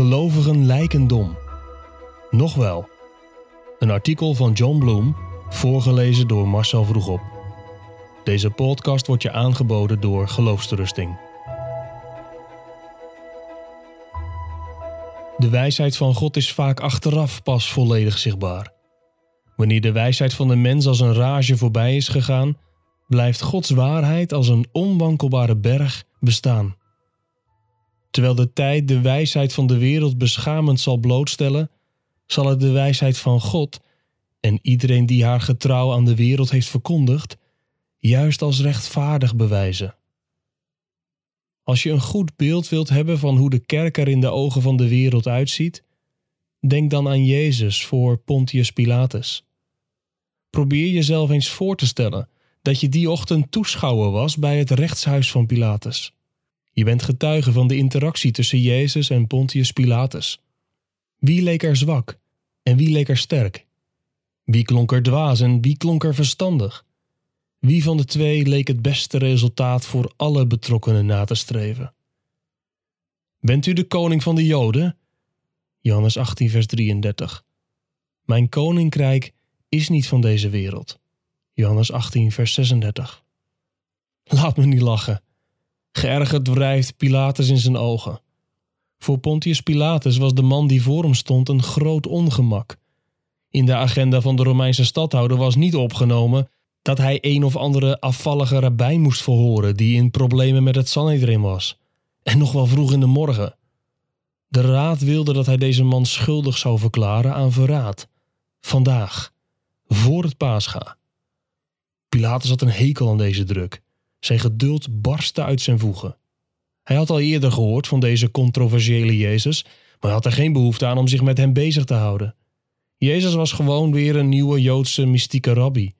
Gelovigen lijken dom. Nog wel. Een artikel van John Bloom, voorgelezen door Marcel Vroegop. Deze podcast wordt je aangeboden door Geloofsterusting. De wijsheid van God is vaak achteraf pas volledig zichtbaar. Wanneer de wijsheid van de mens als een rage voorbij is gegaan, blijft Gods waarheid als een onwankelbare berg bestaan. Terwijl de tijd de wijsheid van de wereld beschamend zal blootstellen, zal het de wijsheid van God en iedereen die haar getrouw aan de wereld heeft verkondigd, juist als rechtvaardig bewijzen. Als je een goed beeld wilt hebben van hoe de kerk er in de ogen van de wereld uitziet, denk dan aan Jezus voor Pontius Pilatus. Probeer jezelf eens voor te stellen dat je die ochtend toeschouwer was bij het rechtshuis van Pilatus. Je bent getuige van de interactie tussen Jezus en Pontius Pilatus. Wie leek er zwak en wie leek er sterk? Wie klonk er dwaas en wie klonk er verstandig? Wie van de twee leek het beste resultaat voor alle betrokkenen na te streven? Bent u de koning van de Joden? Johannes 18, vers 33. Mijn koninkrijk is niet van deze wereld. Johannes 18, vers 36. Laat me niet lachen. Geërgerd wrijft Pilatus in zijn ogen. Voor Pontius Pilatus was de man die voor hem stond een groot ongemak. In de agenda van de Romeinse stadhouder was niet opgenomen dat hij een of andere afvallige rabbijn moest verhoren die in problemen met het Sanhedrin was. En nog wel vroeg in de morgen. De raad wilde dat hij deze man schuldig zou verklaren aan verraad. Vandaag, voor het paascha. Pilatus had een hekel aan deze druk. Zijn geduld barstte uit zijn voegen. Hij had al eerder gehoord van deze controversiële Jezus, maar had er geen behoefte aan om zich met hem bezig te houden. Jezus was gewoon weer een nieuwe Joodse mystieke rabbi.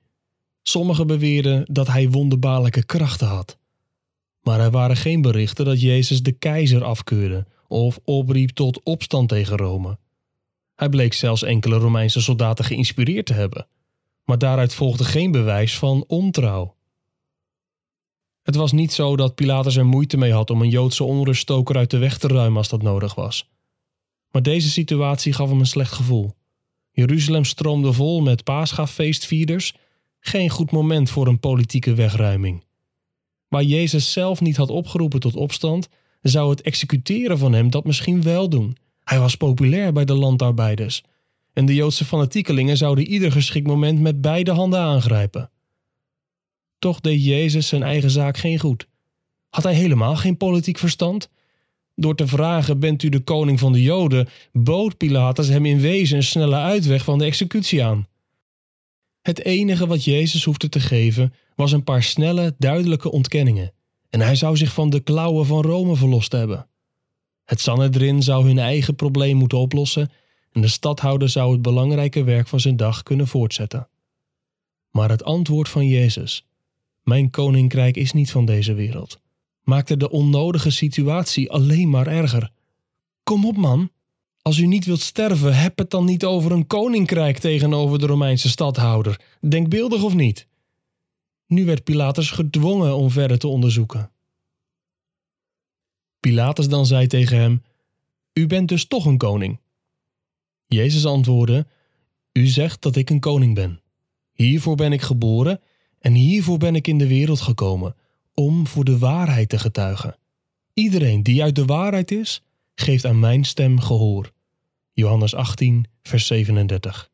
Sommigen beweerden dat hij wonderbaarlijke krachten had. Maar er waren geen berichten dat Jezus de keizer afkeurde of opriep tot opstand tegen Rome. Hij bleek zelfs enkele Romeinse soldaten geïnspireerd te hebben, maar daaruit volgde geen bewijs van ontrouw. Het was niet zo dat Pilatus er moeite mee had om een Joodse onruststoker uit de weg te ruimen als dat nodig was. Maar deze situatie gaf hem een slecht gevoel. Jeruzalem stroomde vol met paascha-feestvierders, geen goed moment voor een politieke wegruiming. Waar Jezus zelf niet had opgeroepen tot opstand, zou het executeren van hem dat misschien wel doen. Hij was populair bij de landarbeiders. En de Joodse fanatiekelingen zouden ieder geschikt moment met beide handen aangrijpen. Toch deed Jezus zijn eigen zaak geen goed. Had hij helemaal geen politiek verstand? Door te vragen: Bent u de koning van de Joden? bood Pilatus hem in wezen een snelle uitweg van de executie aan. Het enige wat Jezus hoefde te geven was een paar snelle, duidelijke ontkenningen, en hij zou zich van de klauwen van Rome verlost hebben. Het Sanhedrin zou hun eigen probleem moeten oplossen en de stadhouder zou het belangrijke werk van zijn dag kunnen voortzetten. Maar het antwoord van Jezus mijn koninkrijk is niet van deze wereld. Maakte de onnodige situatie alleen maar erger. Kom op, man. Als u niet wilt sterven, heb het dan niet over een koninkrijk tegenover de Romeinse stadhouder. Denkbeeldig of niet? Nu werd Pilatus gedwongen om verder te onderzoeken. Pilatus dan zei tegen hem: U bent dus toch een koning? Jezus antwoordde: U zegt dat ik een koning ben. Hiervoor ben ik geboren en hiervoor ben ik in de wereld gekomen, om voor de waarheid te getuigen. Iedereen die uit de waarheid is, geeft aan mijn stem gehoor. Johannes 18, vers 37.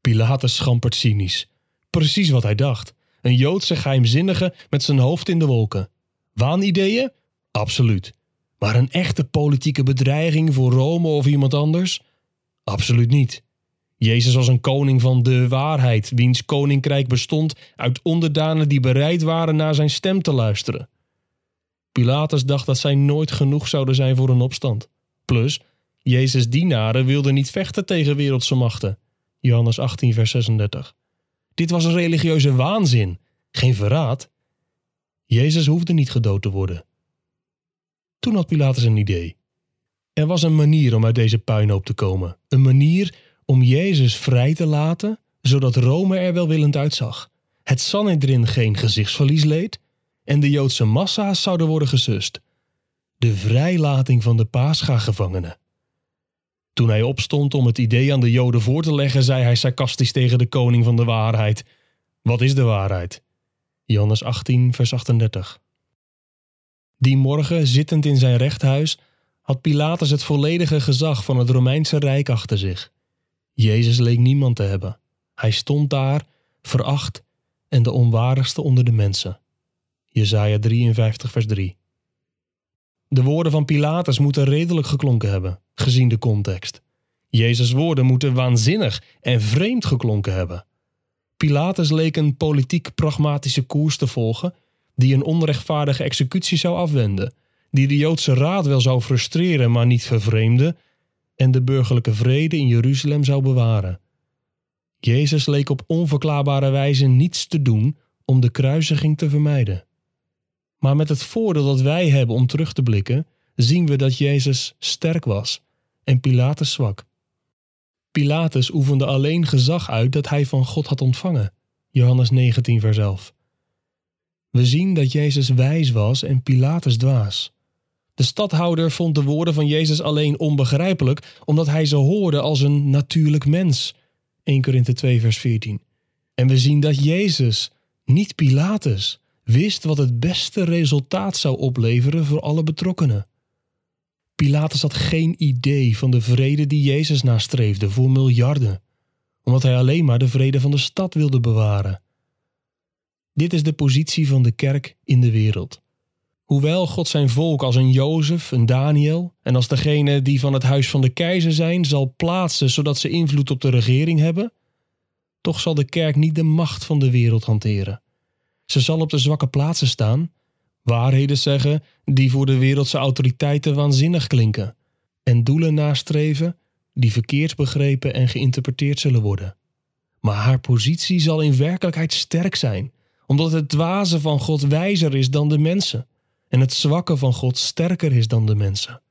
Pilatus schampert cynisch. Precies wat hij dacht. Een Joodse geheimzinnige met zijn hoofd in de wolken. Waanideeën? Absoluut. Maar een echte politieke bedreiging voor Rome of iemand anders? Absoluut niet. Jezus was een koning van de waarheid, wiens koninkrijk bestond uit onderdanen die bereid waren naar zijn stem te luisteren. Pilatus dacht dat zij nooit genoeg zouden zijn voor een opstand. Plus, Jezus' dienaren wilden niet vechten tegen wereldse machten. Johannes 18, vers 36. Dit was een religieuze waanzin, geen verraad. Jezus hoefde niet gedood te worden. Toen had Pilatus een idee. Er was een manier om uit deze puinhoop te komen. Een manier om Jezus vrij te laten, zodat Rome er welwillend uitzag, het Sanhedrin geen gezichtsverlies leed en de Joodse massa's zouden worden gesust. De vrijlating van de Pascha-gevangenen. Toen hij opstond om het idee aan de Joden voor te leggen, zei hij sarcastisch tegen de koning van de waarheid: Wat is de waarheid? Johannes 18, vers 38. Die morgen, zittend in zijn rechthuis, had Pilatus het volledige gezag van het Romeinse Rijk achter zich. Jezus leek niemand te hebben. Hij stond daar, veracht en de onwaardigste onder de mensen. Jesaja 53, vers 3. De woorden van Pilatus moeten redelijk geklonken hebben, gezien de context. Jezus' woorden moeten waanzinnig en vreemd geklonken hebben. Pilatus leek een politiek-pragmatische koers te volgen die een onrechtvaardige executie zou afwenden, die de Joodse raad wel zou frustreren, maar niet vervreemden, en de burgerlijke vrede in Jeruzalem zou bewaren. Jezus leek op onverklaarbare wijze niets te doen om de kruisiging te vermijden. Maar met het voordeel dat wij hebben om terug te blikken, zien we dat Jezus sterk was en Pilatus zwak. Pilatus oefende alleen gezag uit dat hij van God had ontvangen. Johannes 19, vers 11. We zien dat Jezus wijs was en Pilatus dwaas. De stadhouder vond de woorden van Jezus alleen onbegrijpelijk omdat hij ze hoorde als een natuurlijk mens. 1 Korinthe 2 vers 14. En we zien dat Jezus, niet Pilatus, wist wat het beste resultaat zou opleveren voor alle betrokkenen. Pilatus had geen idee van de vrede die Jezus nastreefde voor miljarden, omdat hij alleen maar de vrede van de stad wilde bewaren. Dit is de positie van de kerk in de wereld. Hoewel God zijn volk als een Jozef, een Daniel en als degene die van het huis van de keizer zijn zal plaatsen zodat ze invloed op de regering hebben, toch zal de kerk niet de macht van de wereld hanteren. Ze zal op de zwakke plaatsen staan, waarheden zeggen die voor de wereldse autoriteiten waanzinnig klinken, en doelen nastreven die verkeerd begrepen en geïnterpreteerd zullen worden. Maar haar positie zal in werkelijkheid sterk zijn, omdat het dwaze van God wijzer is dan de mensen en het zwakke van God sterker is dan de mensen.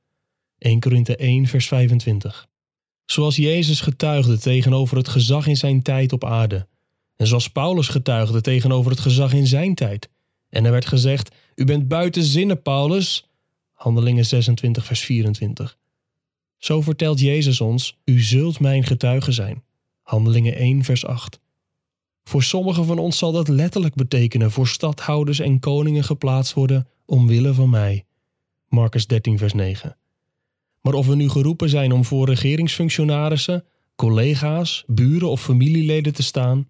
1 Korinthe 1 vers 25 Zoals Jezus getuigde tegenover het gezag in zijn tijd op aarde, en zoals Paulus getuigde tegenover het gezag in zijn tijd. En er werd gezegd: U bent buiten zinnen, Paulus. Handelingen 26, vers 24. Zo vertelt Jezus ons: U zult mijn getuige zijn. Handelingen 1, vers 8. Voor sommigen van ons zal dat letterlijk betekenen voor stadhouders en koningen geplaatst worden omwille van mij. Marcus 13, vers 9. Maar of we nu geroepen zijn om voor regeringsfunctionarissen, collega's, buren of familieleden te staan,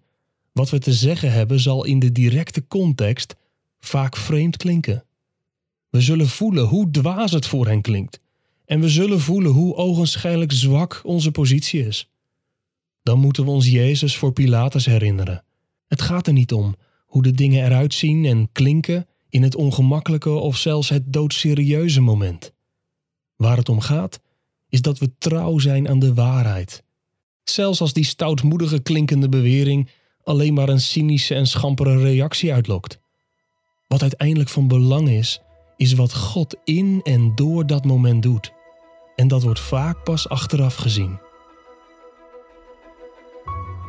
wat we te zeggen hebben zal in de directe context vaak vreemd klinken. We zullen voelen hoe dwaas het voor hen klinkt. En we zullen voelen hoe ogenschijnlijk zwak onze positie is. Dan moeten we ons Jezus voor Pilatus herinneren. Het gaat er niet om hoe de dingen eruit zien en klinken in het ongemakkelijke of zelfs het doodserieuze moment. Waar het om gaat, is dat we trouw zijn aan de waarheid. Zelfs als die stoutmoedige klinkende bewering alleen maar een cynische en schampere reactie uitlokt. Wat uiteindelijk van belang is, is wat God in en door dat moment doet. En dat wordt vaak pas achteraf gezien.